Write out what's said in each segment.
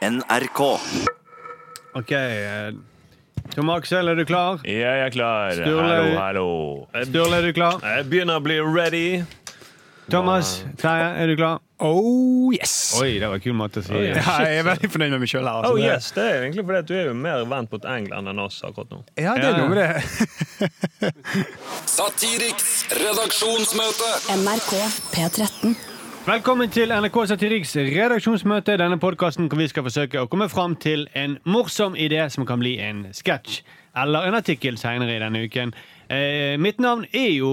NRK. Ok. eh, Tom Aksel, er du klar? Jeg er klar. Sturle. Hallo, hallo. Sturle, er du klar? Jeg begynner å bli ready. Thomas, Terje, er du klar? Oh yes! Oi, det var en kul måte å si det. Ja, jeg er veldig fornøyd med meg sjøl. Oh yes, Det er egentlig fordi du er jo mer vant mot England enn oss akkurat nå. Ja, det er noe med det. Satiriks redaksjonsmøte. NRK P13. Velkommen til NRK Satiriks redaksjonsmøte. Denne podkasten hvor vi skal forsøke å komme fram til en morsom idé som kan bli en sketsj eller en artikkel seinere i denne uken. Eh, mitt navn er jo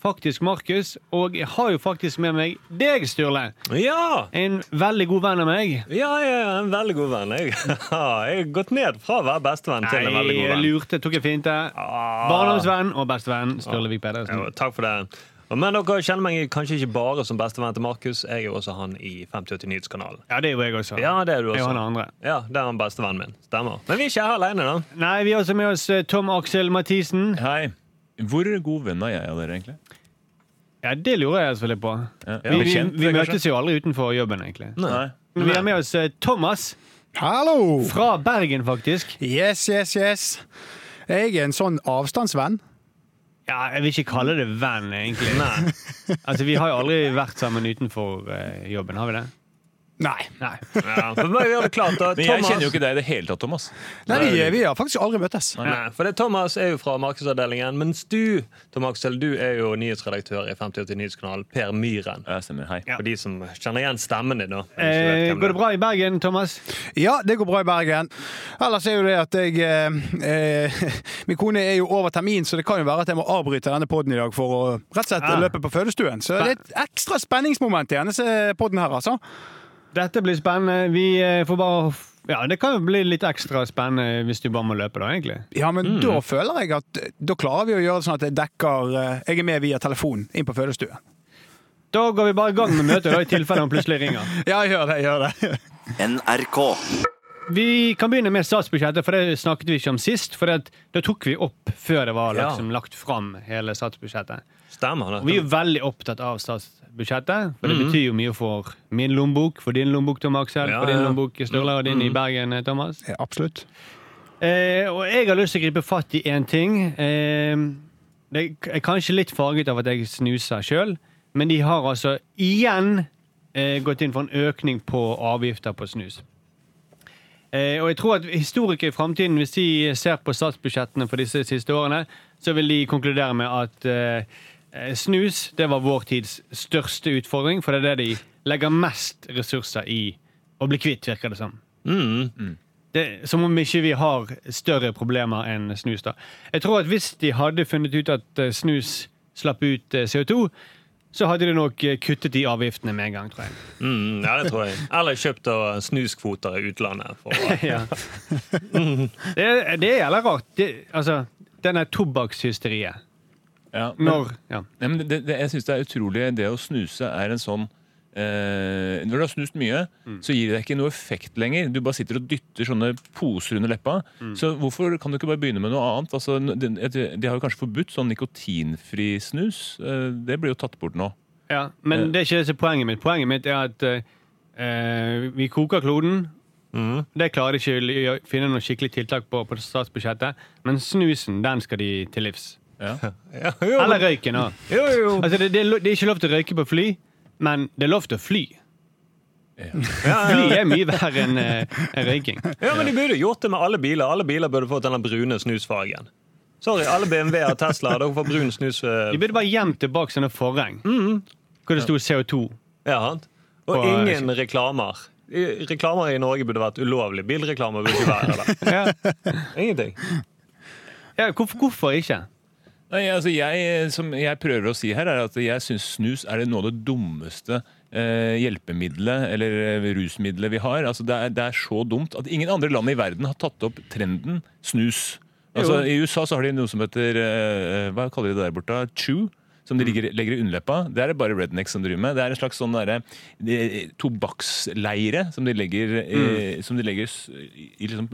faktisk Markus, og jeg har jo faktisk med meg deg, Sturle. Ja! En veldig god venn av meg. Ja, jeg er en veldig god venn. Jeg, jeg har gått ned fra å være bestevenn til en veldig god jeg venn. lurte, tok jeg finte. Ah. Barndomsvenn og bestevenn Sturle Vik Pedersen. Ja, takk for det. Men dere kjenner meg kanskje ikke bare som bestevenn til Markus. Jeg er jo også han i 5080 Nyhetskanalen. Ja, det er jo jeg også. Ja, det er du Jeg og han andre. Ja, det er han bestevennen min. Stemmer. Men vi er ikke her alene, da. Nei, vi har også med oss eh, Tom Aksel Mathisen. Hei. Hvor gode venner er jeg av dere, egentlig? Ja, det lurer jeg selvfølgelig på. Ja, Vi, vi, bekjent, vi møtes jo aldri utenfor jobben, egentlig. Nei. Men vi har med oss eh, Thomas Hallo! fra Bergen, faktisk. Yes, yes, yes. Jeg er en sånn avstandsvenn. Ja, Jeg vil ikke kalle det venn, egentlig. Nei. Altså, Vi har jo aldri vært sammen utenfor eh, jobben, har vi det? Nei. Nei. Ja, Men jeg kjenner jo ikke deg i det hele tatt, Thomas. Nei vi, vi har faktisk aldri møttes. Nei, for det Thomas er jo fra markedsavdelingen, mens du Tom Aksel, du er jo nyhetsredaktør i 5080 Nyhetskanal, Per Myhren. Ja, stemmer. Hei. Ja. For de som kjenner igjen stemmen din. Eh, går det bra i Bergen, Thomas? Ja, det går bra i Bergen. Ellers er jo det at jeg eh, eh, Min kone er jo over termin, så det kan jo være at jeg må avbryte denne poden i dag for å rett og slett ja. løpe på fødestuen. Så det er et ekstra spenningsmoment i denne poden her, altså. Dette blir spennende. Vi eh, får bare Ja, det kan jo bli litt ekstra spennende hvis du bare må løpe, da, egentlig. Ja, men Mm. da føler jeg at da klarer vi å gjøre det sånn at jeg dekker eh, Jeg er med via telefon inn på fødestuen. Da går vi bare i gang med møtet, da, i tilfelle han plutselig ringer. Ja, gjør det. Gjør det. NRK. Vi kan begynne med statsbudsjettet, for det snakket vi ikke om sist. For det, da tok vi opp før det var Ja. liksom, lagt fram hele statsbudsjettet. Stemmer Og vi er jo veldig opptatt av statsbudsjettet, for det betyr jo mye for min lommebok, for din lommebok, Tom Aksel, Ja, for din ja. lommebok, Sturle, og din i Bergen, eh, Thomas. Ja, absolutt. Eh, og jeg har lyst til å gripe fatt i én ting. Eh, det er kanskje litt farget av at jeg snuser sjøl, men de har altså igjen eh, gått inn for en økning på avgifter på snus. Eh, og jeg tror at historikere i framtiden, hvis de ser på statsbudsjettene for disse siste årene, så vil de konkludere med at eh, snus det var vår tids største utfordring, for det er det de legger mest ressurser i å bli kvitt, virker det som. Mm. Det, som om ikke vi har større problemer enn snus. da. Jeg tror at Hvis de hadde funnet ut at eh, snus slapp ut eh, CO2, så hadde de nok eh, kuttet de avgiftene med en gang. tror jeg. Mm, ja, det tror jeg. Eller kjøpt snuskvoter i utlandet. For, å- Ja. Det, er- det er jævla rart. Det, altså, denne tobakkshysteriet. Ja, men, Når ja. Nei, men det, det, jeg syns det er utrolig Det å snuse er en sånn eh, Når du har snust mye, så gir det deg ikke noe effekt lenger. Du bare sitter og dytter sånne poser under leppa. Så hvorfor kan du ikke bare begynne med noe annet? Altså, de, de har jo kanskje forbudt sånn nikotinfri snus. Eh, det blir jo tatt bort nå. ja. Men det er ikke det som er poenget mitt. Poenget mitt er at eh, vi koker kloden. Mm. Det klarer de ikke å finne noe skikkelig tiltak på på statsbudsjettet. Men snusen, den skal de til livs. Ja. Ja, jo, Eller røyken òg. jo, jo. Altså, det, det, det er ikke lov til å røyke på fly, men det er lov til å fly. Ja, Fly ja. er mye verre enn eh, enn røyking. ja, men de burde gjort det med alle biler. Alle biler burde fått denne brune snusfargen. Sorry, alle BMW og Tesla dere får brun snus. eh, De burde bare gjemt tilbake sånne forheng hvor det sto CO2. Ja, sant? Og På- ingen reklamer. Reklamer i Norge burde vært ulovlig. Bilreklamer burde ikke være det. Ja. Ingenting. Ja, hvorfor, hvorfor ikke? Nei, altså jeg, som jeg prøver å si her, er at jeg syns snus er det noe av det dummeste eh, hjelpemiddelet eller eh, rusmiddelet vi har. Altså det, er, det er så dumt at ingen andre land i verden har tatt opp trenden snus. Altså, I USA så har de noe som heter eh, Hva kaller de det der borte? Chew. Som de ligger, legger i underleppa. Det er det bare rednecks som driver med. Det er en slags sånn eh, tobakksleire som de legger, eh, som de legger i, i liksom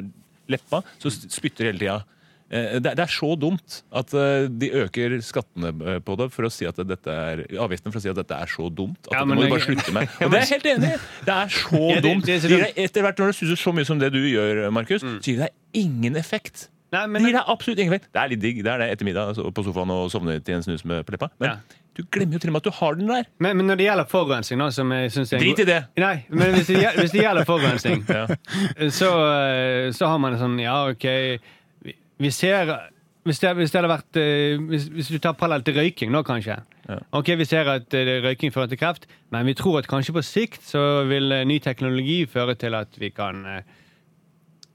leppa. Så spytter hele tida. Eh, det, er så dumt at eh, de øker skattene eh, på det for å si at dette er avgiftene for å si at dette er så dumt. At Ja, det må du bare slutte med. Og det er jeg helt enig i! Det er så dumt. er Etter hvert når du suser så mye som det du gjør, Markus, Mm. så gir det deg ingen effekt. Nei, Det gir deg absolutt ingen effekt. Det er litt digg. Det er det etter middag på sofaen og sovne til en snus med på leppa. Men Ja. du glemmer jo til og med at du har den der. men, men når det gjelder forurensning, da, som jeg synes er Drit i det. Nei, men hvis det, gjelder, hvis det gjelder forurensning, Ja. så, så har man en sånn Ja, OK Vi, ser hvis det, hvis det vært eh, hvis, hvis du tar parallell til røyking, nå kanskje. Ja. Ok, Vi ser at eh, røyking fører til kreft, men vi tror at kanskje på sikt så vil eh, ny teknologi føre til at vi kan eh,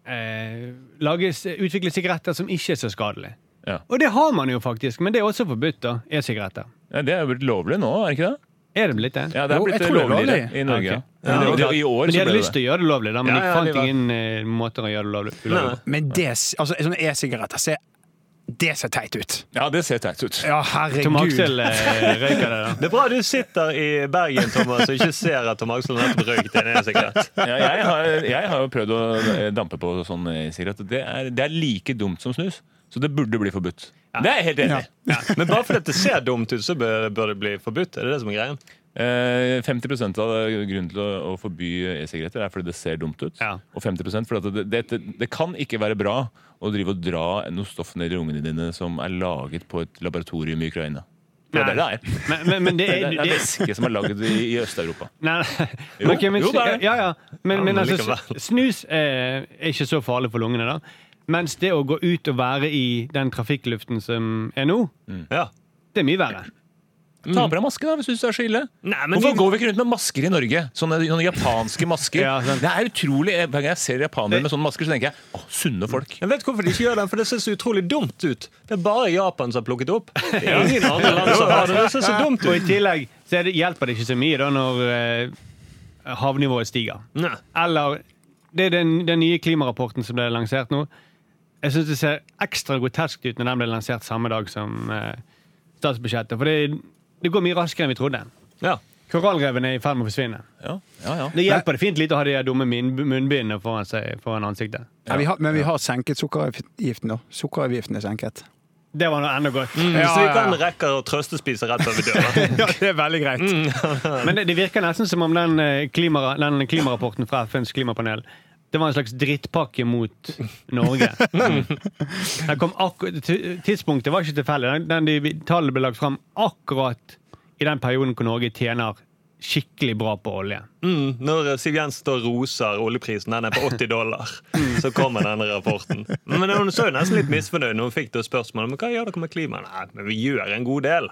eh, lage, utvikle sigaretter som ikke er så skadelige. Ja. Og det har man jo faktisk, men det er også forbudt, da. E-sigaretter. Ja, det er jo blitt lovlig nå, er det ikke det? Er det blitt det? Ja, det er blitt jo, tror det lovlig. i Norge. Okay. Ja. Men det- det- I år Men de så hadde ble lyst til å gjøre det lovlig, da, men Ja, ja, fant de var- ingen eh, måter å gjøre det lovlig. på. Men det, altså, sånne e-sigaretter ser, det ser teit ut. Ja, det ser teit ut. Ja, Tom. Aksel eh, røyker det, da. Det er bra du sitter i Bergen Thomas, og ikke ser at Tom Aksel nettopp røykt en e-sigarett. Ja, jeg, har, jeg har jo prøvd å eh, dampe på sånn e-sigarett. Det er, det er like dumt som snus, så det burde bli forbudt. Det er jeg helt enig i. Men bare fordi det ser dumt ut, så bør, bør det bli forbudt? Er det det som er greien? Eh, 50% av grunnen til å, å forby e-sigaretter er fordi det ser dumt ut. Ja. Og 50 fordi at det, det, det kan ikke være bra å drive og dra noe stoff ned i lungene dine som er laget på et laboratorium i Ukraina. Det er det det er. Men, men, men det Det er, er, det er væske som er laget i, i Øst-Europa. Jo, okay, men, jo, det er det. Ja, ja. Men, Ja, altså, snus er, er ikke så farlig for lungene, da. Mens det å gå ut og være i den trafikkluften som er nå, Ja. det er mye verre. Ta på deg maske da, hvis du synes det er så ille. Nei, men Hvorfor vi- går vi ikke rundt med masker i Norge? Sånne, sånne japanske masker. Ja, sant. det er utrolig. Hver gang jeg ser japanere med sånne masker, så tenker jeg å, sunne folk. Jeg vet hvorfor de ikke gjør det, for det ser så utrolig dumt ut. Det er bare Japan som har plukket opp. Det er ingen andre land som har det. Det ser så dumt Og i ut. tillegg så er det, hjelper det ikke så mye da når eh, havnivået stiger. Nei. Eller Det er den, den nye klimarapporten som ble lansert nå. Jeg syns det ser ekstra groteskt ut når den ble lansert samme dag som eh, statsbudsjettet. For det, det går mye raskere enn vi trodde. Ja. Korallrevene er i ferd med å forsvinne. Ja, ja, ja. Det hjelper det fint lite å ha de dumme min- munnbindene foran, seg, foran ansiktet. Ja, vi har, men vi har senket sukkeravgiften, da. Sukkeravgiften er senket. Det var noe enda godt. Så vi kan rekke å trøstespise rett før vi dør. Ja, det er veldig greit. Men det, det virker nesten som om den, klima, den klimarapporten fra FNs klimapanel det var en slags drittpakke mot Norge. Kom tidspunktet var ikke tilfeldig. Den, den, de, tallene ble lagt fram akkurat i den perioden hvor Norge tjener skikkelig bra på olje. Mm, når Siv Jensen roser oljeprisen, den er på 80 dollar, så kommer denne rapporten. Men hun så jo nesten litt misfornøyd når hun fikk det spørsmålet. Men hva gjør dere med klimaet? Nei, men vi gjør en god del.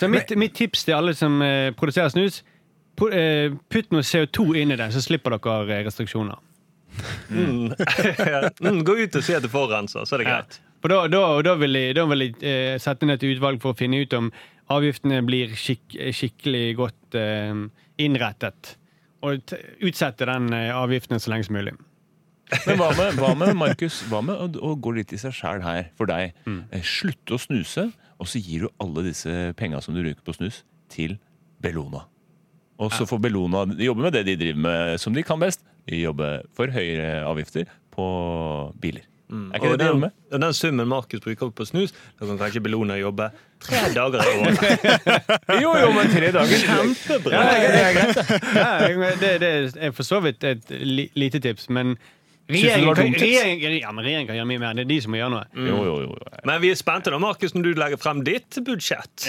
Så mitt, mitt tips til alle som eh, produserer snus, eh, putt noe CO2 inn i det, så slipper dere eh, restriksjoner. mm, gå ut og si at det forurenser, så er det greit. For da, da, da vil jeg, da vil jeg eh, sette inn et utvalg for å finne ut om avgiftene blir skik skikkelig godt eh, innrettet. Og t utsette den eh, avgiften så lenge som mulig. Men hva med, hva med Markus, hva med å, å gå litt i seg sjæl her for deg? Mm. Eh, Slutte å snuse, og så gir du alle disse penga som du bruker på snus, til Bellona. Og så får Bellona jobbe med det de driver med som de kan best. Jobber for høyere avgifter på biler. Er ikke Og det den, med? og den summen Markus bruker på snus, da kan kanskje Bellona jobbe tre dager i året. Jo, jo, men tre dager. Kjempebra! Ja, er. Ja, det, det er for så vidt et lite tips, men regjeringen kan, ja, kan gjøre mye mer. Det er de som må gjøre noe. Jo, jo, jo. Men vi er spente da, Markus, når du legger frem ditt budsjett.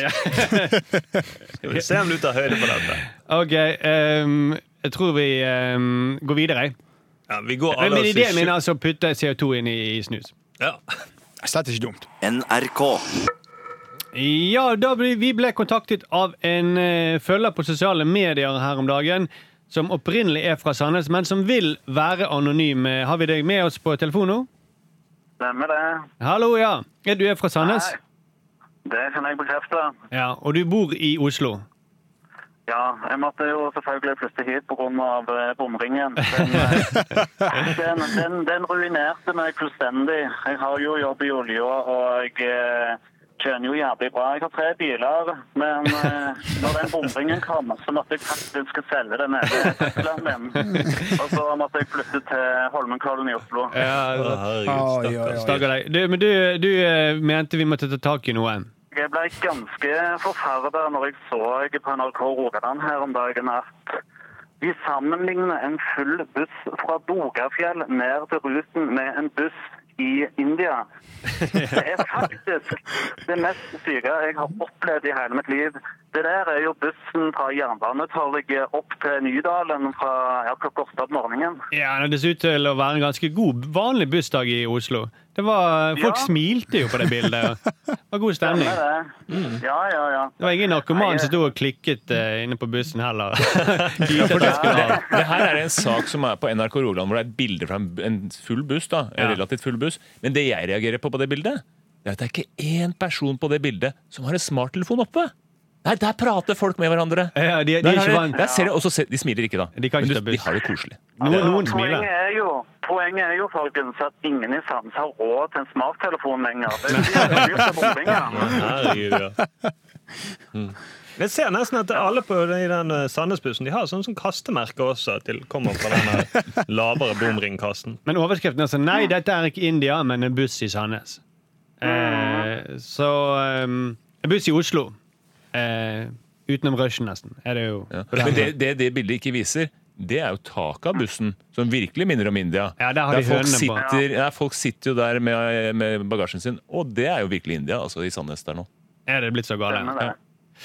Skal vi se om du tar høyde for dette. OK, ehm, jeg tror vi um, går videre. Ja, vi går Men, alle men ideen min er altså å putte CO2 inn i, snus. ja. Slett ikke dumt. NRK. Ja, da ble, vi ble kontaktet av en uh, følger på sosiale medier her om dagen. Som opprinnelig er fra Sandnes, men som vil være anonym. Eh, Har vi deg med oss på telefon nå? Stemmer det. Hallo, ja. Er du er fra Sandnes? Nei. Det kan jeg bekrefte. Ja, Og du bor i Oslo? Ja, jeg måtte jo selvfølgelig flytte hit pga. eh, bomringen. Den, eh, den, den, den ruinerte meg fullstendig. Jeg har jo jobb i olja, og jeg, eh, tjener jo jævlig bra. Jeg har tre biler, men når den bomringen kom, så måtte jeg faktisk selge den nede i min. Og så måtte jeg flytte til Holmenkollen i Oslo. Ja. Stakkar deg. Men du, du mente vi måtte ta tak i noe. Jeg ble ganske forferdet når jeg så på NRK Rogaland her om dagen at de sammenligner en full buss fra Dogafjell ned til Ruten med en buss i India. Det er faktisk det mest syke jeg har opplevd i hele mitt liv. Det der er jo bussen fra Jernbanetorget opp til Nydalen fra ja, klokka åtte om morgenen. Ja, Det ser ut til å være en ganske god, vanlig bussdag i Oslo. Det var, Folk Ja. smilte jo på det bildet. Det var god stemning. Det det. Ja, ja, ja. Det var ingen narkoman som sto og klikket uh, inne på bussen heller. ja, det Det, det her er en sak som er på NRK Rogaland, hvor det er et bilde fra en, en full buss. da, en Ja. relativt full buss. Men det jeg reagerer på på det bildet, det er at det er ikke én person på det bildet som har en smarttelefon oppe. Nei, Der prater folk med hverandre. Ja, de, de Der er ikke vant. der ser jeg, også, de smiler ikke, da. De kan ikke Men du, de har det koselig. Noen, noen Poenget er jo Poenget er jo folkens, at ingen i Sandnes har råd til en smarttelefon lenger. Det er dyrt. Herregud, ja. Mm. Jeg ser nesten at alle på den- i den Sandnes-bussen de har sånn som kastemerke også. At de kommer fra den lavere bomringkassen. Men overskriften er sånn Nei, dette er ikke India, men en buss i Sandnes. Eh, så um, En buss i Oslo. Eh, utenom rushen, nesten. Er det jo. Ja. Men det, det det bildet ikke viser, det er jo taket av bussen, som virkelig minner om India. Ja, der har de folk, sitter, ja, folk sitter jo der med, med bagasjen sin, og det er jo virkelig India, altså i Sandnes der nå. Er det blitt så gale? Ja.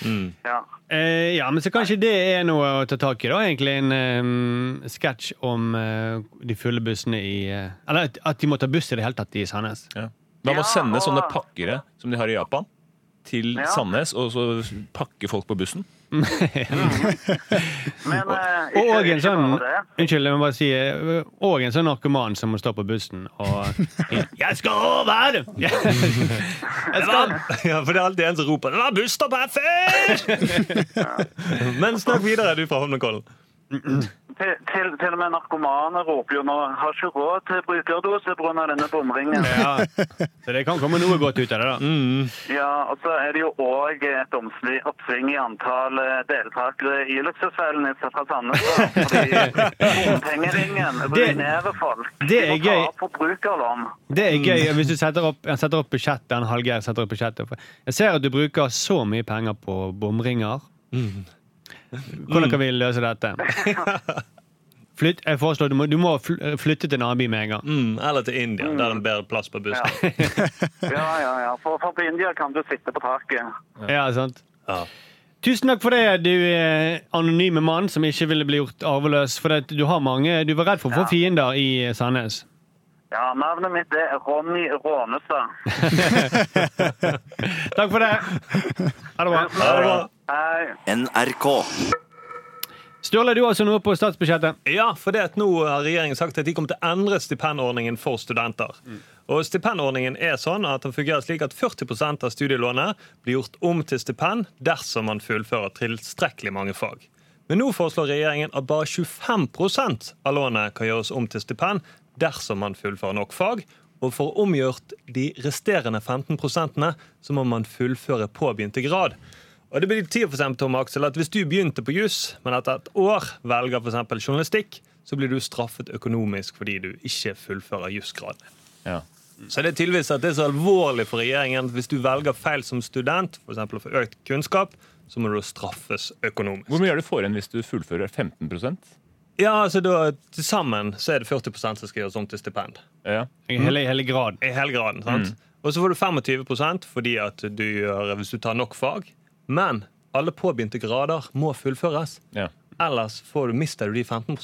Mm. Ja. Eh, ja, men så kanskje det er noe å ta tak i, da. Egentlig en um, sketsj om uh, de fulle bussene i uh, Eller at- de må ta buss i det hele tatt i Sandnes. Ja. Man må Ja, sende og- sånne pakkere som de har i Japan, til Ja. Sandnes, og så pakke folk på bussen. Men eh, ikke, Og en sånn. Unnskyld, jeg må bare si eh, Og en sånn narkoman som må stå på bussen og 'Jeg skal over!' Jeg skal Ja, for det er alltid en som roper 'Det var busstopp her før!' Men snakk videre, du fra Holmenkollen. Til, til, til og med narkomane roper jo nå 'har ikke råd til brukerdose pga. denne bomringen'. Ja, så det kan komme noe godt ut av det, da. Ja, og så er det jo òg et oppsving i antall eh, deltakere i Luksusfellen fra Sandnes. bompengeringen ruinerer folk. Det er De gøy. Det er gøy hvis du setter opp, setter opp budsjettet. En Hallgeir setter opp budsjettet. Jeg ser at du bruker så mye penger på bomringer. Hvordan kan vi løse dette? Flytt, jeg foreslår du må, du må flytte til en annen by med en gang. Mm, eller til India, der er bedre plass på bussen. Ja, ja, ja. For, for på India kan du sitte på taket. Ja, sant? Ja. Tusen takk for det, du eh, anonyme mann som ikke ville bli gjort arveløs. For det, du har mange Du var redd for å få Ja. fiender i Sandnes. Ja, Navnet mitt er Ronny Rånestad. Takk for det. Ha det bra. Ha det bra. Hei. NRK. Sturle, du har altså noe på statsbudsjettet. Ja, for det at nå har regjeringen sagt at de kommer til å endre stipendordningen for studenter. Og Stipendordningen er sånn at den fungerer slik at 40% av studielånet blir gjort om til stipend dersom man fullfører tilstrekkelig mange fag. Men nå foreslår regjeringen at bare 25% av lånet kan gjøres om til stipend dersom man fullfører nok fag. Og for å omgjort de resterende 15 så må man fullføre påbegynte grad. Og det betyr for eksempel, Tom Aksel, at Hvis du begynte på juss, men etter et år velger for journalistikk, så blir du straffet økonomisk fordi du ikke fullfører jusgraden. Ja. Så det er tydeligvis at det er så alvorlig for regjeringen at hvis du velger feil som student, for eksempel å få økt kunnskap, så må du straffes økonomisk. Hvor mye er det får igjen hvis du fullfører 15% Ja, altså da, Til sammen så er det 40 som skal gjøres om til stipend. Ja. Hele, hele graden. I hele graden, sant? Og så får du 25% fordi at du gjør, hvis du tar nok fag. Men alle påbegynte grader må fullføres. Ja. Ellers får du, mister du de 15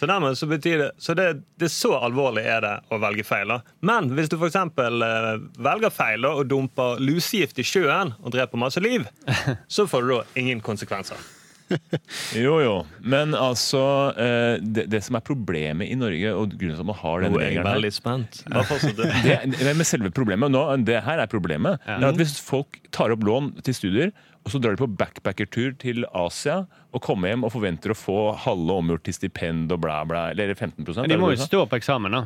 Så dermed så det Så det, det så alvorlig er det å velge feil. da. Men hvis du f.eks. Eh, velger feil da, og dumper lusegift i sjøen og dreper masse liv, så får du da ingen konsekvenser. Jo, jo. Men altså eh, det, det som er problemet i Norge, og grunnen til at man har jeg regelen her det med selve problemet nå, det her er problemet. Ja. er at Hvis folk tar opp lån til studier, og så drar de på backpackertur til Asia og kommer hjem og forventer å få halve omgjort til stipend og bla, bla, eller 15 Men de må jo stå på eksamen, da.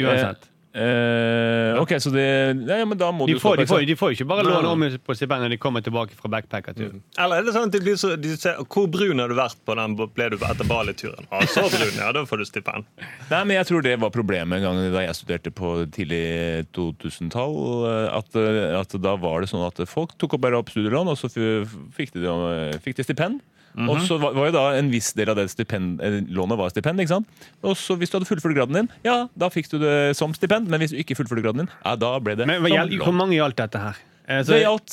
Uansett. Eh, ok, så det Nei, men da må De du får, de, får, de får jo ikke bare låne om på stipend når de kommer tilbake fra backpackertur. Eller er det sånn at de blir så, de ser, Hvor brun har du vært på den ble du etter Bali-turen? Ah, så brun, ja, da får du stipend. Nei, men jeg tror det var problemet en gang da jeg studerte på tidlig 2000-tall. At, at da var det sånn at folk tok opp bare opp studielån, og så fikk de, fikk de stipend. Og så var, var jo da en viss del av det stipend, eh, lånet var stipend. ikke sant? Og så hvis du hadde fullført graden din, ja, da fikk du det som stipend. Men hvis du ikke fullførte graden din, ja, da ble det Men som lån. hvor mange gjaldt dette her? Eh, så- Det gjaldt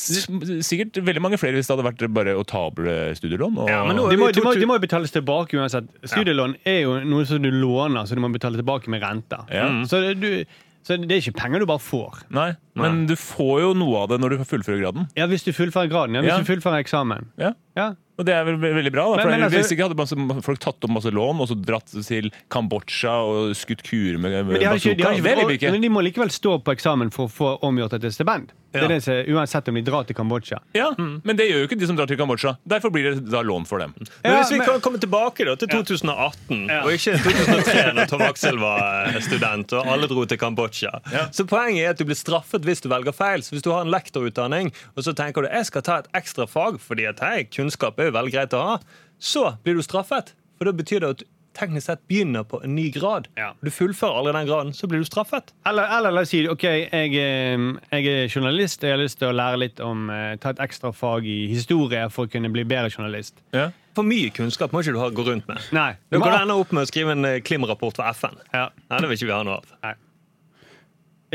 sikkert veldig mange flere hvis det hadde vært bare å ta opp eh, studielån. Og, Ja, men nå- de må, de, må, de må jo betales tilbake uansett. Studielån er jo noe som du låner, så du må betale tilbake med renter. Ja. Så, det, du, så det er ikke penger du bare får. Nei, men du får jo noe av det når du fullfører graden. Ja, Hvis du fullfører graden. Ja, hvis Ja. du fullfører eksamen. Ja. Ja. Og det er vel ve- veldig bra. da, for men altså- Hvis ikke hadde masse, folk tatt opp masse lån og så dratt til Kambodsja og skutt kuer med, med Men de, ikke, de, ikke, men de må likevel stå på eksamen for å få omgjort et til stipend. Det er det som, uansett om de drar til Kambodsja. Ja, Men det gjør jo ikke de som drar til Kambodsja. Derfor blir det da lån for dem. Men Ja, hvis vi men- kan komme tilbake da, til 2018, og ikke 2003, når Tom Aksel var eh, student og alle dro til Kambodsja. Så Poenget er at du blir straffet hvis du velger feil. Så Hvis du har en lektorutdanning og så tenker du jeg skal ta et ekstra fag fordi at hei, kunnskap er jo veldig greit å ha, så blir du straffet. For da betyr det at teknisk sett begynner på en ny grad. Ja. Du fullfører aldri den graden, så blir du straffet. Eller, eller la oss si ok, jeg, eh, jeg er journalist, jeg har lyst til å lære litt om eh, Ta et ekstra fag i historie for å kunne bli bedre journalist. Ja. For mye kunnskap må ikke du ha gå rundt med. Nei. Du kan ende opp med å skrive en eh, klimrapport for FN. Ja. Nei, det vil ikke vi ha noe av. Nei.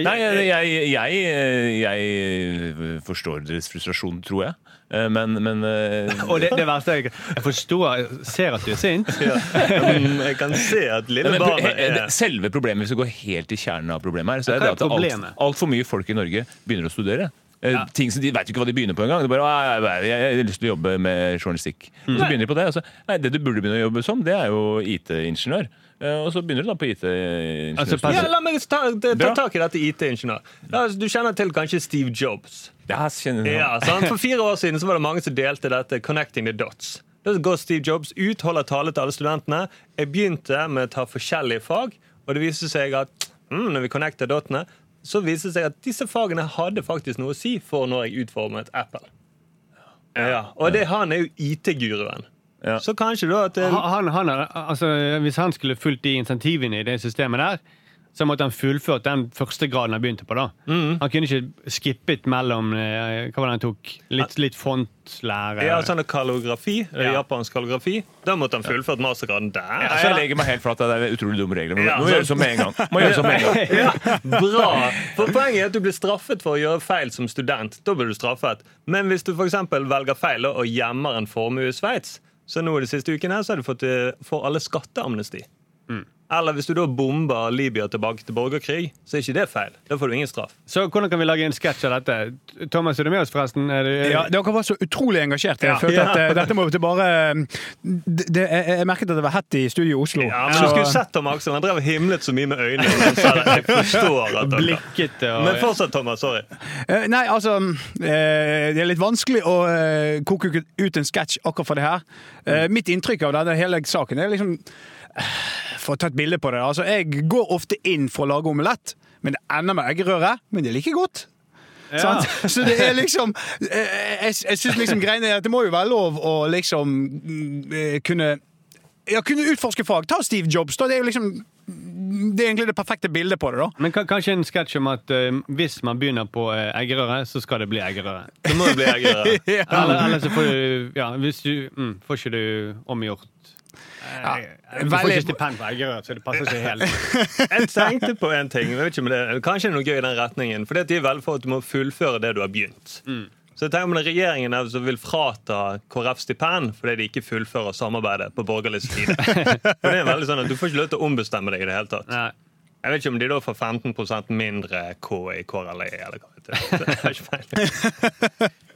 Nei, jeg, jeg, jeg, jeg forstår deres frustrasjon, tror jeg. Eh, Men, men eh, Og det, det verste er Jeg forstår, jeg ser at du er sint. Ja. Jeg kan se at lille barnet er Selve problemet, hvis vi går helt til kjernen av problemet her, så er det er at alt, problemet? mye folk i Norge begynner å studere. Eh, Ting som De vet jo ikke hva de begynner på engang. Jeg, jeg, jeg har lyst til å jobbe med journalistikk. Og så begynner de på det. Så, nei, det du burde begynne å jobbe som, det er jo IT-ingeniør. Eh, Og så begynner du da på IT-ingeniør. Altså, Ja, la meg ta, ta, ta tak i dette IT-ingeniør. La Du kjenner til kanskje Steve Jobs. Ja, Ja, sant? For fire år siden så var det mange som delte dette 'Connecting the Dots'. Da går Steve Jobs ut, holder tale til alle studentene. Jeg begynte med å ta forskjellige fag, og det viste seg at mm, når vi connecter dotene, så viste det seg at disse fagene hadde faktisk noe å si for når jeg utformet Apple. Ja, Og det, han er jo IT-guruen. Ja. Så kanskje da at det, Han, han, er, altså, hvis han skulle fulgt de insentivene i det systemet der, så måtte han fullført den første graden han begynte på. da. Mm. Han kunne ikke skippet mellom eh, Hva var det han tok? Litt, litt frontlære. ja, sånn kalografi, Ja. japansk kalografi. da måtte han fullført mastergraden der. Ja, jeg legger meg helt flat. Det er utrolig dumme regler. Men Ja, må gjøre som med en gang. Må gjøre som med en gang. Ja, bra. For Poenget er at du blir straffet for å gjøre feil som student. Da blir du straffet. Men hvis du for eksempel velger feil og gjemmer en formue i Sveits, så nå de siste ukene her, så har du fått eh, for alle skatteamnesti. Eller hvis du da bomber Libya tilbake til borgerkrig, så er ikke det feil. Da får du ingen straff. Så hvordan kan vi lage en sketsj av dette? Thomas, er du med oss, forresten? Er du, Ja, Dere var så utrolig engasjert. Jeg Ja. følte at Ja. eh, dette må vi bare det, det, jeg, jeg merket at det var hett i studio i Oslo. Ja, men Så- Du skulle sett Tom Aksel. Han drev og himlet så mye med øynene. Så. Jeg forstår at dere. Blikket og Men fortsatt, Thomas. Sorry. Uh, Nei, altså uh, Det er litt vanskelig å uh, koke ut en sketsj akkurat for det her. Eh, Mitt inntrykk av denne hele saken er liksom For å ta et bilde på det. Altså, Jeg går ofte inn for å lage omelett, men det ender med eggerøre. Men det er like godt. Ja. Så det er liksom eh, Jeg, jeg synes liksom greiene er at det må jo være lov å liksom mm, eh, kunne Ja, kunne utforske fag. Ta Steve Jobs, da. Det er jo liksom Det er egentlig det perfekte bildet på det, da. Men kanskje en sketsj om at uh, hvis man begynner på uh, eggerøre, så skal det bli eggerøre. Så må det bli eggere. Eller, eller så får du Ja, hvis du mm, Får ikke du omgjort Ja, Du får ikke stipend på eggerøre, så det passer ikke helt. Jeg tenkte på en ting. Jeg vet ikke om det, kanskje det er noe gøy i den retningen. For de er vel for at du må fullføre det du har begynt. Så jeg tenker om det er regjeringen som vil frata KrF stipend fordi de ikke fullfører samarbeidet på borgerlig side. For det er veldig sånn at Du får ikke lov til å ombestemme deg i det hele tatt. Nei. Jeg vet ikke om de da får 15% mindre K i KRLE, eller hva. Det er peiling.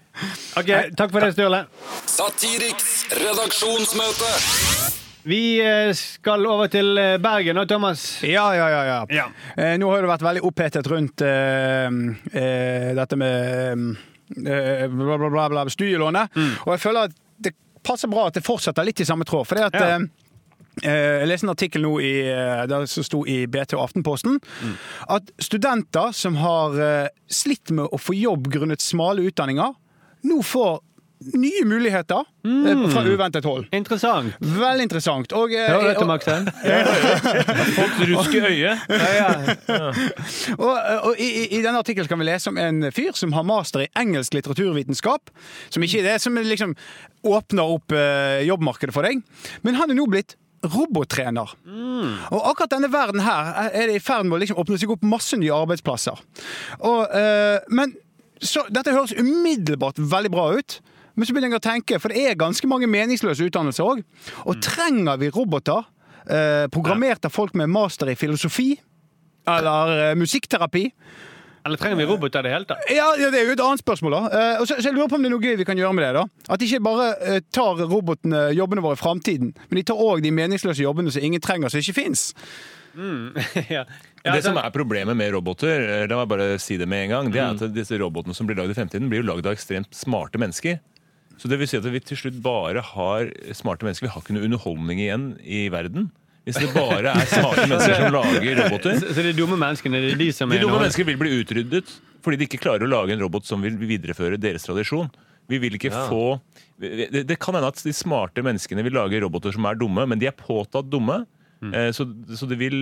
Ok, Takk for det, Sturle. Satiriks redaksjonsmøte. Vi eh, skal over til eh, Bergen nå, Thomas. Ja, ja, ja. ja. Ja. Eh, nå har det vært veldig opphetet rundt eh, eh, dette med eh, bla, bla, bla, bla, studielånet. Og jeg føler at det passer bra at det fortsetter litt i samme tråd. For det at Ja. Jeg leste en artikkel nå i, der som sto i BT og Aftenposten. At studenter som har slitt med å få jobb grunnet smale utdanninger, nå får nye muligheter mm. fra uventet hold. Interessant. Veldig interessant. Og, eh, Hører du dette, og- Folks Folk øye. Ja. Ja, ja. Og, og i, i- denne artikkelen kan vi lese om en fyr som har master i engelsk litteraturvitenskap. Som ikke er det som liksom åpner opp eh, jobbmarkedet for deg. Men han er nå blitt robottrener. Og akkurat denne verden her er det i ferd med å liksom åpne seg opp masse nye arbeidsplasser. Og, eh, men så, dette høres umiddelbart veldig bra ut. Men så begynner jeg å tenke, for det er ganske mange meningsløse utdannelser òg. Og trenger vi roboter? Eh, programmert av folk med master i filosofi? Eller eh, musikkterapi? Eller trenger vi roboter i det hele tatt? Ja, ja, Det er jo et annet spørsmål. da. Eh, og så, så jeg lurer på om det er noe gøy vi kan gjøre med det. da. At ikke bare eh, tar robotene jobbene våre i framtiden, men de tar òg de meningsløse jobbene som ingen trenger, som ikke fins. ja. Ja, det som er problemet med roboter, eh, la meg bare si det med en gang, det er at disse robotene som blir lagd i fremtiden, blir jo lagd av ekstremt smarte mennesker. Så det vil si at vi til slutt bare har smarte mennesker. Vi har ikke noe underholdning igjen i verden. Hvis det bare er smarte mennesker som lager roboter. Så, så de dumme menneskene, det er de som De er dumme menneskene vil bli utryddet fordi de ikke klarer å lage en robot som vil videreføre deres tradisjon. Vi vil ikke få det, det kan hende at de smarte menneskene vil lage roboter som er dumme, men de er påtatt dumme. Mm. Så, så det vil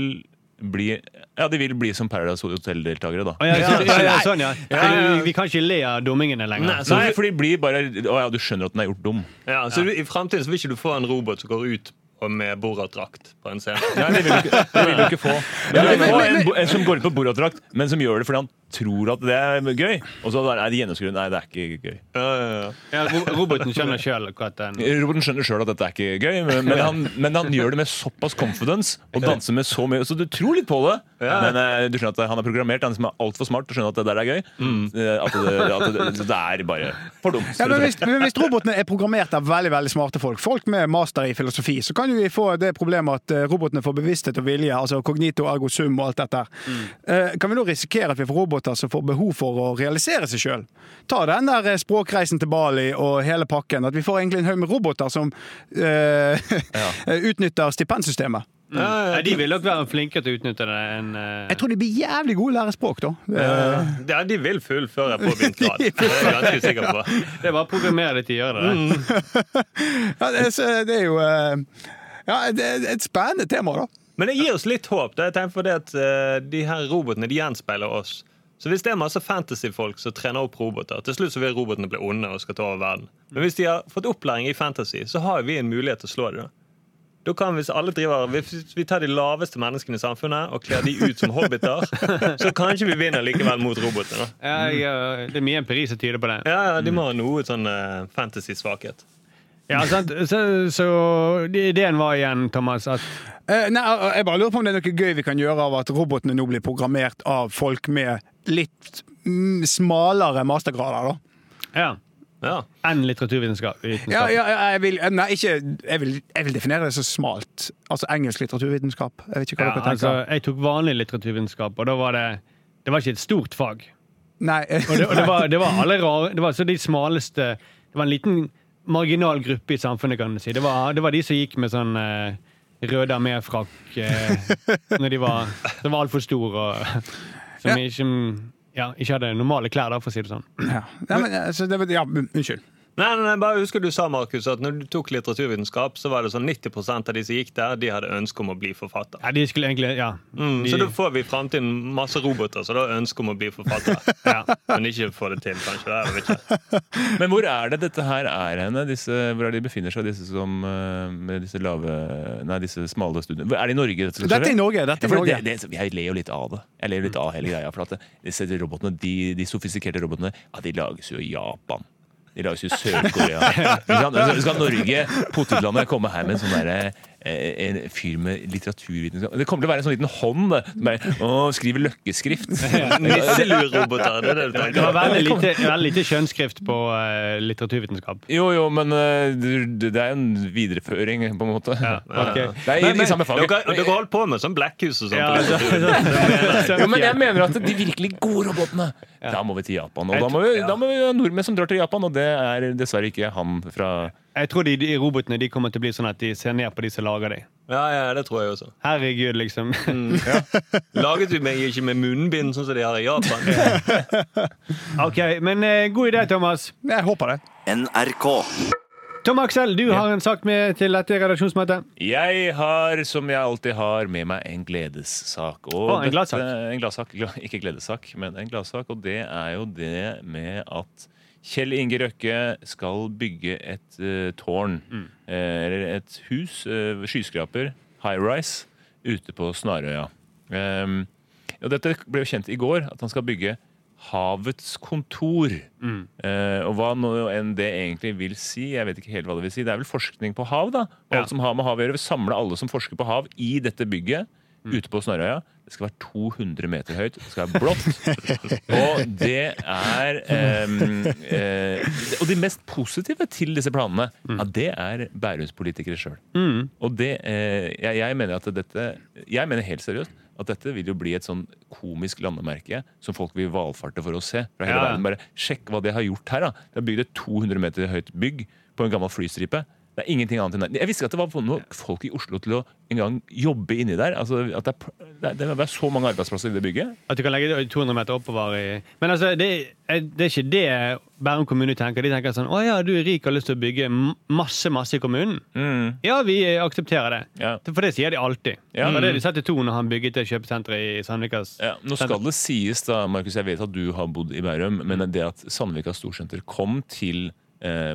bli Ja, de vil bli som Paradise Hotel-deltakere, da. Å, ja, så, ja, ja, sånn, ja. Vi, vi kan ikke le av dummingene lenger. Nei, så Nei, for de blir bare Å ja, du skjønner at den er gjort dum. ja, så du, I fremtiden vil ikke du få en robot som går ut og med Borat-drakt på en scene. Nei, det vil du ikke, det vil du ikke få. Men men, men, en, en som går ut på Borat-drakt, men som gjør det fordi han tror at det er gøy. Og så er det gjennomskudd. Nei, det er ikke gøy. Ja, ja, ja. Ja, roboten skjønner sjøl at den Roboten skjønner sjøl at dette er ikke gøy, men, men, han, men han gjør det med såpass confidence og danser med så mye Så du tror litt på det, Ja. men eh, du skjønner at han er programmert. Han som er altfor smart til å skjønne at det der er gøy. Mm. At, det, at det, det er bare for dumt. Ja, men hvis, men hvis robotene er programmert av veldig veldig smarte folk, folk med master i filosofi, så kan jo vi få det problemet at eh, robotene får bevissthet og vilje, altså kognito, ergo sum og alt dette. Eh, Kan vi nå risikere at vi får roboter som får behov for å realisere seg sjøl? Ta den der eh, språkreisen til Bali og hele pakken. At vi får egentlig en haug med roboter som eh, utnytter stipendsystemet. Nei, De vil nok være flinke til å utnytte det En, uh... Jeg tror de blir jævlig gode til å lære språk, da. Eh, Ja, de vil fullføre på vintergrad. Det er jeg ganske sikker på. Det er bare å programmere det til å gjøre det. Ja, det, er, det er jo eh, Ja, det er et spennende tema, da. Men det gir oss litt håp. Det er tenkt for det at eh, De her robotene de gjenspeiler oss. Så hvis det er masse fantasyfolk som trener opp roboter, til slutt så vil robotene bli onde og skal ta over verden. Men hvis de har fått opplæring i fantasy, så har vi en mulighet til å slå dem. Da. Da kan Hvis alle driver, hvis vi tar de laveste menneskene i samfunnet og kler de ut som hobbiter, så kanskje vi vinner likevel mot robotene. da. Ja, jeg, det er mye empiri som tyder på det. Ja, ja, De må ha noe sånn uh, fantasy-svakhet. Ja, sant? Så, så ideen var igjen, Thomas, at Eh, nei, jeg bare lurer på om det er noe gøy vi kan gjøre av at robotene nå blir programmert av folk med litt mm, smalere mastergrader, da. Ja. Ja. Enn litteraturvitenskap. Ja, ja, ja, jeg vil, nei, ikke, jeg vil, jeg vil definere det så smalt. Altså engelsk litteraturvitenskap. Jeg vet ikke hva Ja, dere tenker. altså, jeg tok vanlig litteraturvitenskap, og da var det Det var ikke et stort fag. Nei, Og det, og det, var, det var alle rare Det var så de smaleste Det var en liten marginal gruppe i samfunnet, kan du si. Det var, det var de som gikk med sånn eh, røde arméfrakk eh, når de var, som var altfor store, og som Ja. ikke, ja, ikke hadde normale klær, da, for å si det sånn. ja. ja men, altså, det, ja, unnskyld. Nei, nei, nei, bare husker du sa, Markus, at når du tok litteraturvitenskap, så var det sånn 90% av de som gikk der, de hadde ønske om å bli forfatter. Ja, de skulle egentlig Ja. Mm, de, Så da får vi i framtiden masse roboter som har ønske om å bli forfatter. ja. Men ikke få det til, kanskje. Det er ikke. Men hvor er det dette her er henne? Disse, hvor er de befinner seg, disse som eh, med disse lave Nei, disse smale studiene? Er det i Norge? Dette, skal Dette er i Norge. Dette er i Norge. det, det, jeg ler jo litt av det. Jeg ler litt av hele greia. For at det- disse robotene, de, de sofistikerte robotene ja, de lages jo i Japan. De lages jo i Sør-Korea. Skal Norge, potetlandet, komme her med en sånn derre eh, en fyr med litteraturvitenskap Det kommer til å være en sånn liten hånd det, som bare å, skriver løkkeskrift. Nisselueroboter, det er det du Det var tenker? veldig lite, veldig lite kjønnsskrift på uh, litteraturvitenskap. Jo, jo, men uh, det det er en videreføring, på en måte. ok. Det er i de samme faget. Dere, dere holdt på med sånn Blackhus og sånn. Ja, på så- så- Jo, men jeg mener at de virkelig gode robotene Da må vi til Japan. Og da må vi, da må vi ha nordmenn som drar til Japan, og det er dessverre ikke han fra Jeg tror de, de robotene de kommer til å bli sånn at de ser ned på de som lager dem. Ja, ja, det tror jeg også. Herregud, liksom. Laget vi meg ikke med munnbind, sånn som de har i Japan? Ok, men eh, god idé, Thomas. Jeg håper det. NRK. Tom Aksel, du har en sak med til dette redaksjonsmøtet. Jeg har, som jeg alltid har, med meg en gledessak. Og Å, en gladsak. dette- En gladsak. Gla- Ikke gledessak, men en gladsak. Og det er jo det med at Kjell Inge Røkke skal bygge et uh, tårn, Mm. eh, eller et hus, uh, skyskraper, high rise, ute på Snarøya. Um, og dette ble jo kjent i går, at han skal bygge Havets kontor. Mm. Eh, og hva nå enn det egentlig vil si, jeg vet ikke helt hva det vil si. Det er vel forskning på hav, da. Og Ja. alt som har med hav å gjøre. Samle alle som forsker på hav i dette bygget. Ute på Snarøya. Det skal være 200 meter høyt, det skal være blått. og det er um, uh, Og de mest positive til disse planene, Mm. ja, det er Bærumspolitikere sjøl. Og det, uh, jeg, jeg mener at dette Jeg mener helt seriøst at dette vil jo bli et sånn komisk landemerke som folk vil valfarte for å se. Fra hele Ja. verden. Bare sjekk hva de har gjort her. da. De har bygd et 200 meter høyt bygg på en gammel flystripe. Det er ingenting annet enn det. Jeg visste ikke at det var noe folk i Oslo til å engang jobbe inni der. Altså, at det, er, det, er, er så mange arbeidsplasser i det bygget. At du kan legge 200 meter oppover i Men altså, det er, det er ikke det Bærum kommune tenker. De tenker sånn Å ja, du er rik og har lyst til å bygge masse, masse i kommunen. Ja, vi aksepterer det. Ja. For det sier de alltid. Ja. Det var det de sa til To når han bygget det kjøpesenteret i Sandvikas. Ja, nå skal det sies, da, Markus, jeg vet at du har bodd i Bærum, men det at Sandvika Storsenter kom til eh,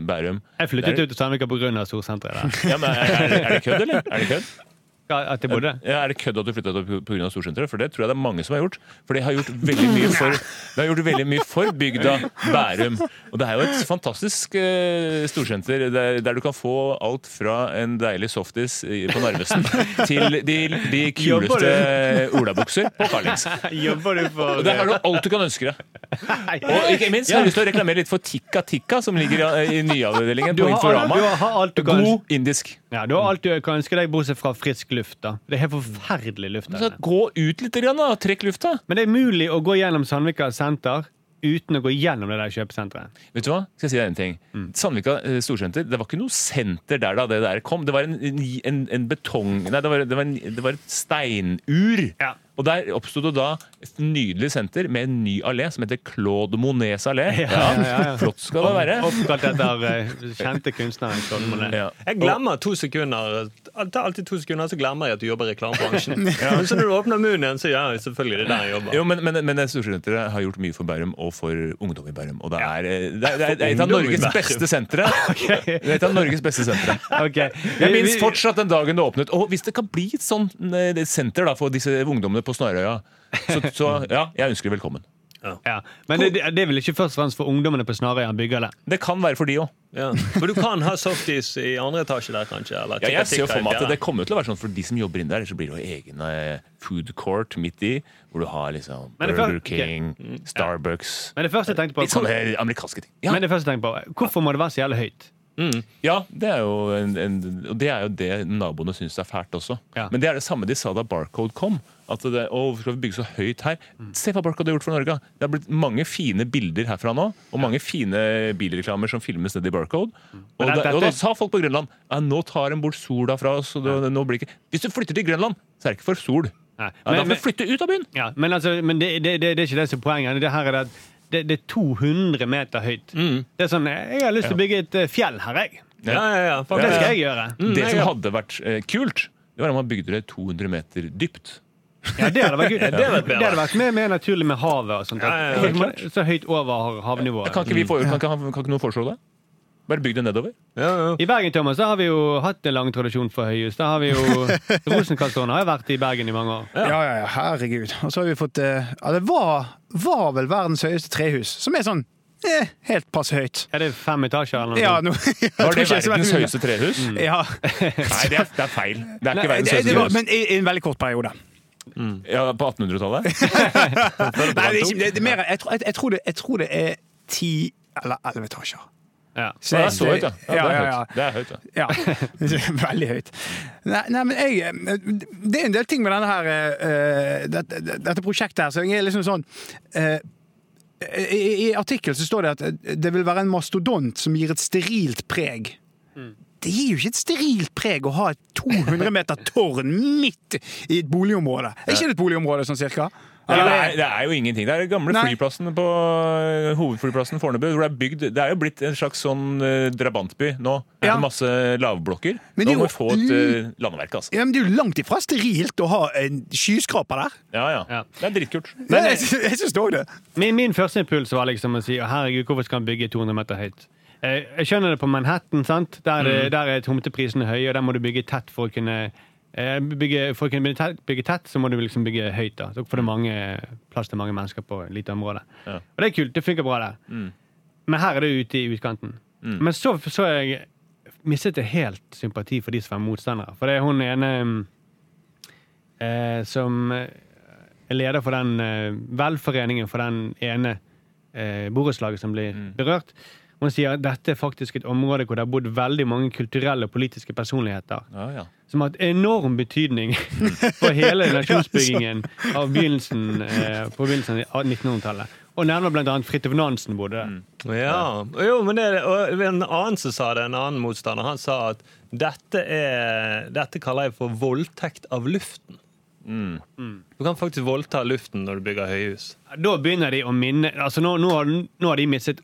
Bærum Jeg flyttet ut til Sandvika pga. storsenteret. Ja, men er, er, er det kødd, eller? Er det kødd? Ja, At jeg bodde Ja, er det kødd at du flytta pga. Storsenteret? For det tror jeg det er mange som har gjort. For de har gjort veldig mye for, gjort veldig mye for bygda Bærum. Og det er jo et fantastisk uh, storsenter der, der du kan få alt fra en deilig softis på Narvesen til de, de kuleste olabukser på Carlings. Jobber du for der har du alt du kan ønske deg. Og ikke minst har jeg lyst til å reklamere litt for Tikka Tikka, som ligger i, i nyavdelingen på Inforama. du har alt du kan God indisk. Ja, du har alt du kan ønske deg, bortsett fra frisk luft. da Det er helt forferdelig luft der. gå ut litt, grann, da. Trekk lufta. Men det er mulig å gå gjennom Sandvika senter uten å gå gjennom det der kjøpesenteret. Vet du hva? Skal jeg si deg en ting? Sandvika eh, storsenter, det var ikke noe senter der da det der kom. Det var en, en, en betong... Nei, det var, det var, en, det var et steinur. Ja. Og der oppsto det da nydelig senter med en ny allé som heter Claude Monets allé. Ja, ja, ja. Flott skal det være. Oppkalt etter eh, kjente kunstneren Claude Monet. Ja. Jeg glemmer to sekunder Det tar alltid to sekunder, så glemmer jeg at du jobber i reklamebransjen. Men så når du åpner munnen igjen, så ja, selvfølgelig det er der jeg jobber. Jo, men, men, men Storsenteret har gjort mye for Bærum og for ungdom i Bærum. Og det er, eh, det er, det er, er et av Norges beste sentre. Det er et av Norges beste sentre. Okay. Jeg minnes fortsatt den dagen det åpnet. Og hvis det kan bli et sånt eh, senter da, for disse ungdommene på Snarøya, så, så ja, jeg ønsker det velkommen. Ja. Men det, det er vel ikke først og fremst for ungdommene på Snarøya han bygger det? Det kan være for de òg. Ja. For du kan ha softis i andre etasje der, kanskje? Eller Ja, jeg ser jo for meg at det kommer til å være sånn for de som jobber inn der. Så blir det jo egen eh, food court midt i, hvor du har liksom Men er Burger King, Starbucks Men det første jeg tenkte på Litt sånne amerikanske ting. Ja, Men det første jeg tenkte på Hvorfor må det være så jævlig høyt? ja det er jo en, en, og det er jo det naboene syns er fælt også. Ja. Men det er det samme de sa da Barcode kom. At det, å, skal vi bygge så høyt her? Se hva Barcode har gjort for Norge. Det har blitt mange fine bilder herfra nå, og mange fine bilreklamer som filmes nede i Barcode. Og, det, og da sa folk på Grønland ja, nå tar en bort sola fra oss. Det, ikke... Hvis du flytter til Grønland, så er det ikke for sol. Nei. Ja, da Men- får du flytte ut av byen. Ja, men altså, men det, det, det, det er ikke det som er poenget. Det her er at det, det er 200 meter høyt. Det er sånn, Jeg har lyst til å bygge et eh, fjell her, jeg. Ja, ja, ja, Det skal jeg gjøre. det jeg- som hadde vært eh, kult, det var om man bygde det 200 meter dypt. Ja, Det hadde vært, gøy. det hadde det hadde vært mer, mer naturlig med havet. og sånt. Ja, ja, ja, Helt så høyt over havnivået. Kan ikke, vi få, kan, ikke, kan ikke noen foreslå det? Bare bygg det nedover. Ja, ja. I Bergen Thomas, har vi jo hatt en lang tradisjon for høyhus. Da har vi jo Rosenkantårnet har jo vært i Bergen i mange år. Ja, ja, ja, herregud. Og så har vi fått Ja, det var, var vel verdens høyeste trehus, som er sånn eh, helt passe høyt. Er det fem etasjer eller noe? Ja, no, Var det verdens høyeste trehus? Ja. Nei, det er, det er feil. Det er ikke Nei, verdens høyeste trehus. men i, i en veldig kort periode. Ja, På 1800-tallet? Nei, det er, ikke, det, det er mer, jeg, tror- jeg, jeg, tror det, jeg tror det er ti eller elleve etasjer. Ja. Så Det er så høyt, ja. ja, ja, det, er ja, høyt. det er høyt. Ja. Ja, veldig høyt. Nei, nei, men jeg eh, Det er en del ting med denne her uh, dette, dette prosjektet her, så jeg er liksom sånn uh, i, I artikkelen så står det at det vil være en mastodont som gir et sterilt preg det gir jo ikke et sterilt preg å ha et 200 meter tårn midt i et boligområde. Er ikke det et boligområde sånn cirka? Ja, det, er- det er jo ingenting. Det er den gamle Nei. flyplassen på øh, hovedflyplassen Fornebu. Hvor det er bygd Det er jo blitt en slags sånn øh, drabantby nå. Ja. er masse lavblokker. Men Nå må vi få et øh, landeverk, altså. Ja, men Det er jo langt ifra sterilt å ha en skyskraper der. Ja, ja. Ja. Det er dritkult. Men, jeg, jeg syns òg det. Min, min første impuls var liksom å si herregud, hvorfor skal han bygge 200 meter høyt? Eh, Jeg skjønner det på Manhattan, sant? Der, er- der er tomteprisene høye, og der må du bygge tett for å kunne eh, bygge, For å kunne bygge tett, bygge tett, så må du liksom bygge høyt. da Så får du mange, plass til mange mennesker på et lite område. Ja. Og det er kult. Det funker bra der. Men her er det ute i utkanten. Men så så jeg mistet jeg helt sympati for de som er motstandere. For det er hun ene eh, som eh, er leder for den eh, velforeningen for den ene eh, borettslaget som blir berørt. Hun sier at dette er faktisk et område hvor det har bodd veldig mange kulturelle og politiske personligheter. Ja, ja. Som har hatt enorm betydning for hele nasjonsbyggingen av begynnelsen, eh, på begynnelsen av 1900-tallet. Og blant annet Fridtjof Nansen bodde der. Ja. Jo, men det, og en annen som sa det, en annen motstander, han sa at dette, er, dette kaller jeg for voldtekt av luften. Du kan faktisk voldta luften når du bygger høyhus. Da begynner de å minne altså Nå, nå, har, nå har de mistet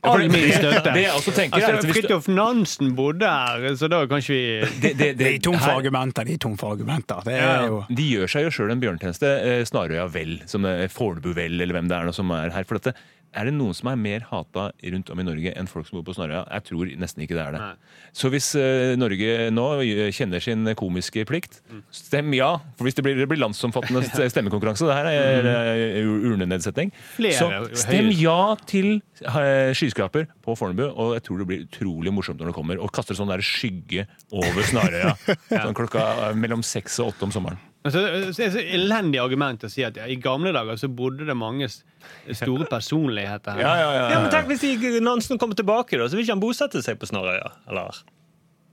Ja, for all det- min støtte. det jeg også tenker er at altså, hvis Fridtjof Nansen bodde her, så da kan ikke vi Det, det, De er tom for argumenter. De er tom for argumenter. Det er jo De gjør seg jo sjøl en bjørnetjeneste. Eh, Snarøya Vel, som Fornebu Vel, eller hvem det er nå som er her. For dette, er det noen som er mer hata rundt om i Norge enn folk som bor på Snarøya? Jeg tror nesten ikke det er det. Nei. Så hvis uh, Norge nå eh, kjenner sin komiske plikt, stem ja. For hvis det blir, det blir landsomfattende stemmekonkurranse, det her er uh, ur- urnenedsetting, Flere så stem ja til uh, skyskraper på Fornebu, og jeg tror det blir utrolig morsomt når det kommer. Og kaster sånn der skygge over Snarøya sånn klokka eh, mellom seks og åtte om sommeren. Altså, det er så elendig argument å si at ja, i gamle dager så bodde det mange store personligheter her. Ja, ja, ja, Ja, men tenk Hvis Nansen kommer tilbake, da, så vil ikke han bosette seg på Snarøya? Eller?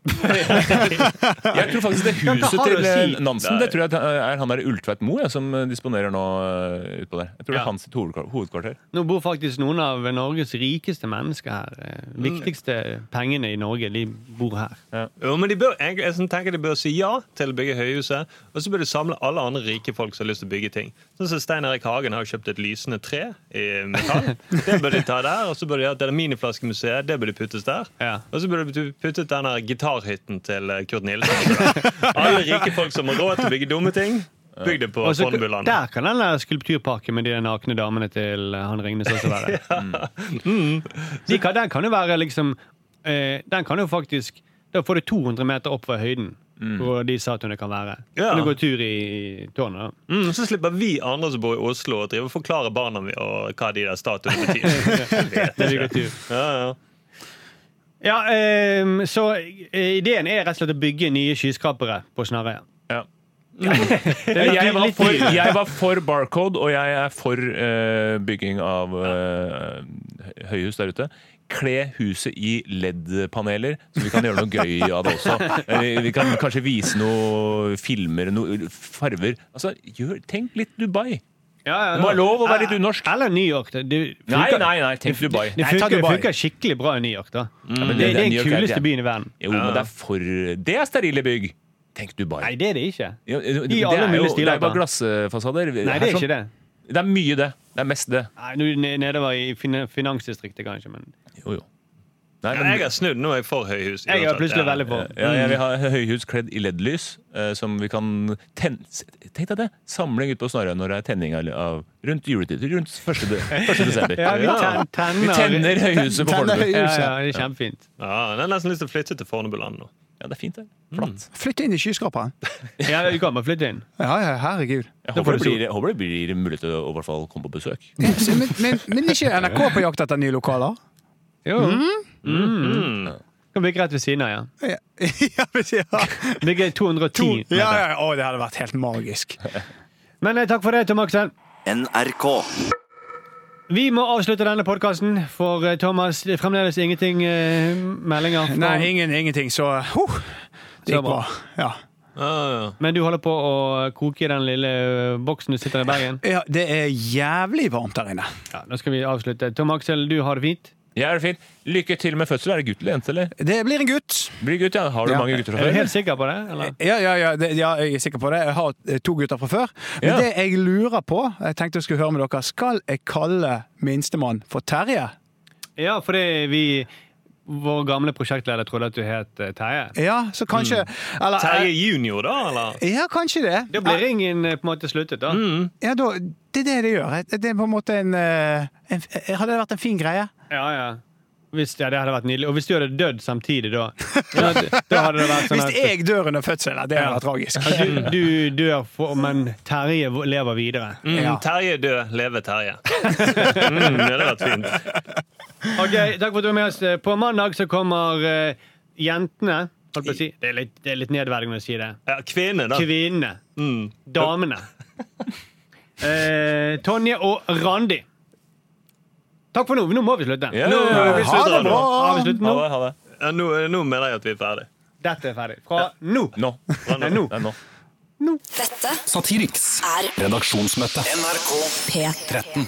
Jeg tror faktisk det huset til eh, Nansen Det tror jeg er han der Ultveit Moe som eh, disponerer nå Ut utpå der. Jeg tror det Ja. er hans hovedkvarter. Nå bor faktisk noen av Norges rikeste mennesker her. Eh, Viktigste pengene i Norge, de bor her. Jo, men de bør, jeg, jeg tenker de bør si ja til å bygge høyhuset, og så bør de samle alle andre rike folk som har lyst til å bygge ting. Sånn som Stein Erik Hagen har jo kjøpt et lysende tre i metall. Det bør de ta der. Og så bør de ha et Mini-flaskemuseet. Det bør de puttes der. Ja. Og så bør de puttet den der gitarhytten til eh, Kurt Nilsen. Alle rike folk som har råd til å bygge dumme ting, bygg det på Og så- der kan den der skulpturparken med de nakne damene til eh, han Ringnes også være. Mm. De kan, den kan jo være liksom eh, Den kan jo faktisk Da får du 200 meter opp fra høyden. Hvor de statuene kan være. Ja. Kan du gå tur i tårnet, da. Mm, så slipper vi andre som bor i Oslo, å drive og forklare barna og hva de der statuene betyr. Ja, ja. Ja, um, så eh, ideen er rett og slett å bygge nye skyskrapere på Snarøya. Ja. Jeg, var for, jeg var for Barcode, og jeg er for uh, bygging av uh, høyhus der ute. Kle huset i LED-paneler, så vi kan gjøre noe gøy av det også. Vi kan kanskje vise noen filmer, noen farver. Altså, gjør, tenk litt Dubai. Ja, ja, Det må være lov å være litt unorsk. Eller New York. Det, det Nei, funker- nei, nei, tenk Dubai. Det funker, det funker skikkelig bra i New York. da men Det, det- er New den kuleste byen i verden. Jo, men det er for Det er sterile bygg. Tenk Dubai. Nei, det er det ikke. Jo, det, det, er jo, det er bare glassfasader. Nei, det er ikke det. Det er mye det. Det er mest det. Nei, er Nedover i fin- finansdistriktet, kanskje. Men Jo, jo. Nei, Ja, men- Jeg har snudd. Nå er jeg for høyhus. jeg er plutselig Ja. veldig på. Ja, ja, vi har høyhus kledd i LED-lys, eh, som vi kan tenne Tenk deg det! Samling ute på Snarøya når det er tenning av, av rundt juletid. Rundt 1. De, desember. Ja, vi ten- tenner Vi tenner høyhuset på Fornebu. Ja, ja, det er kjempefint. Ja, jeg har nesten lyst til å flytte til Fornebuland nå. Ja, det er fint, det. Flatt. Flytt inn i skyskraperen. Ja, Du kan bare flytte inn. Ja, ja, herregud. Jeg håper det, blir, jeg håper det blir mulighet til å i hvert fall komme på besøk. Men, men, men ikke NRK på jakt etter nye lokaler? Jo. Mm. Kan bygge rett ved siden av, ja. Ja, ja, ja. Bygge 210 To, meter. ja, ja, å, det hadde vært helt magisk. Men eh, takk for det, Tom Aksel. NRK. Vi må avslutte denne podkasten, for eh, Thomas, det er fremdeles ingenting eh, meldinger. fra- Nei, ingen, ingenting, så uh, det Så gikk bra. Ja. Ja, ja. Men du holder på å koke i den lille eh, boksen du sitter i Bergen? ja, det er jævlig varmt der inne. Ja, nå skal vi avslutte. Tom Aksel, du har det fint? Jeg er fint. Lykke til med fødsel. Er det gutt eller jente, eller? Det blir en gutt. Blir gutt, ja. Har du Ja. mange gutter fra før? Er du helt sikker på det? Eller? Ja, ja, ja, det, ja, jeg er sikker på det. Jeg har to gutter fra før. Men Ja. det jeg lurer på, jeg tenkte jeg skulle høre med dere, skal jeg kalle minstemann for Terje? Ja, fordi vi Vår gamle prosjektleder trodde at du het eh, Terje. Ja, så kanskje Eller Terje eh, junior, da? eller? Ja, kanskje det. Da blir ringen eh, på en måte sluttet, da. Ja, da, det er det det gjør. Det er på en måte en, en, en Hadde det vært en fin greie? Ja, ja. Hvis, ja, det hadde vært nydelig. Og hvis du hadde dødd samtidig da Ja, Da hadde det vært sånn Hvis jeg dør under fødselen, det hadde vært tragisk. du, du dør, for, men Terje lever videre. Mm, Ja. Terje død, leve Terje. Mm, det hadde vært fint. Ok, Takk for at du var med oss. På mandag så kommer uh, jentene. Holdt på å si. Det er litt, det er litt nedverdigende å si det. Ja, Kvinne, da. Kvinnene. Mm. Damene. Uh, Tonje og Randi. Takk for nå. Nå må vi slutte. Ja, Nå, ja, ja. Vi Ha slutter det nå. bra! har vi sluttet Ha det. Ha det. Ja, nå, nå mener jeg at vi er ferdig. Dette er ferdig. Fra nå. Nå. Nei, nå. Det er nå. Dette Satiriks er redaksjonsmøte. NRK P13.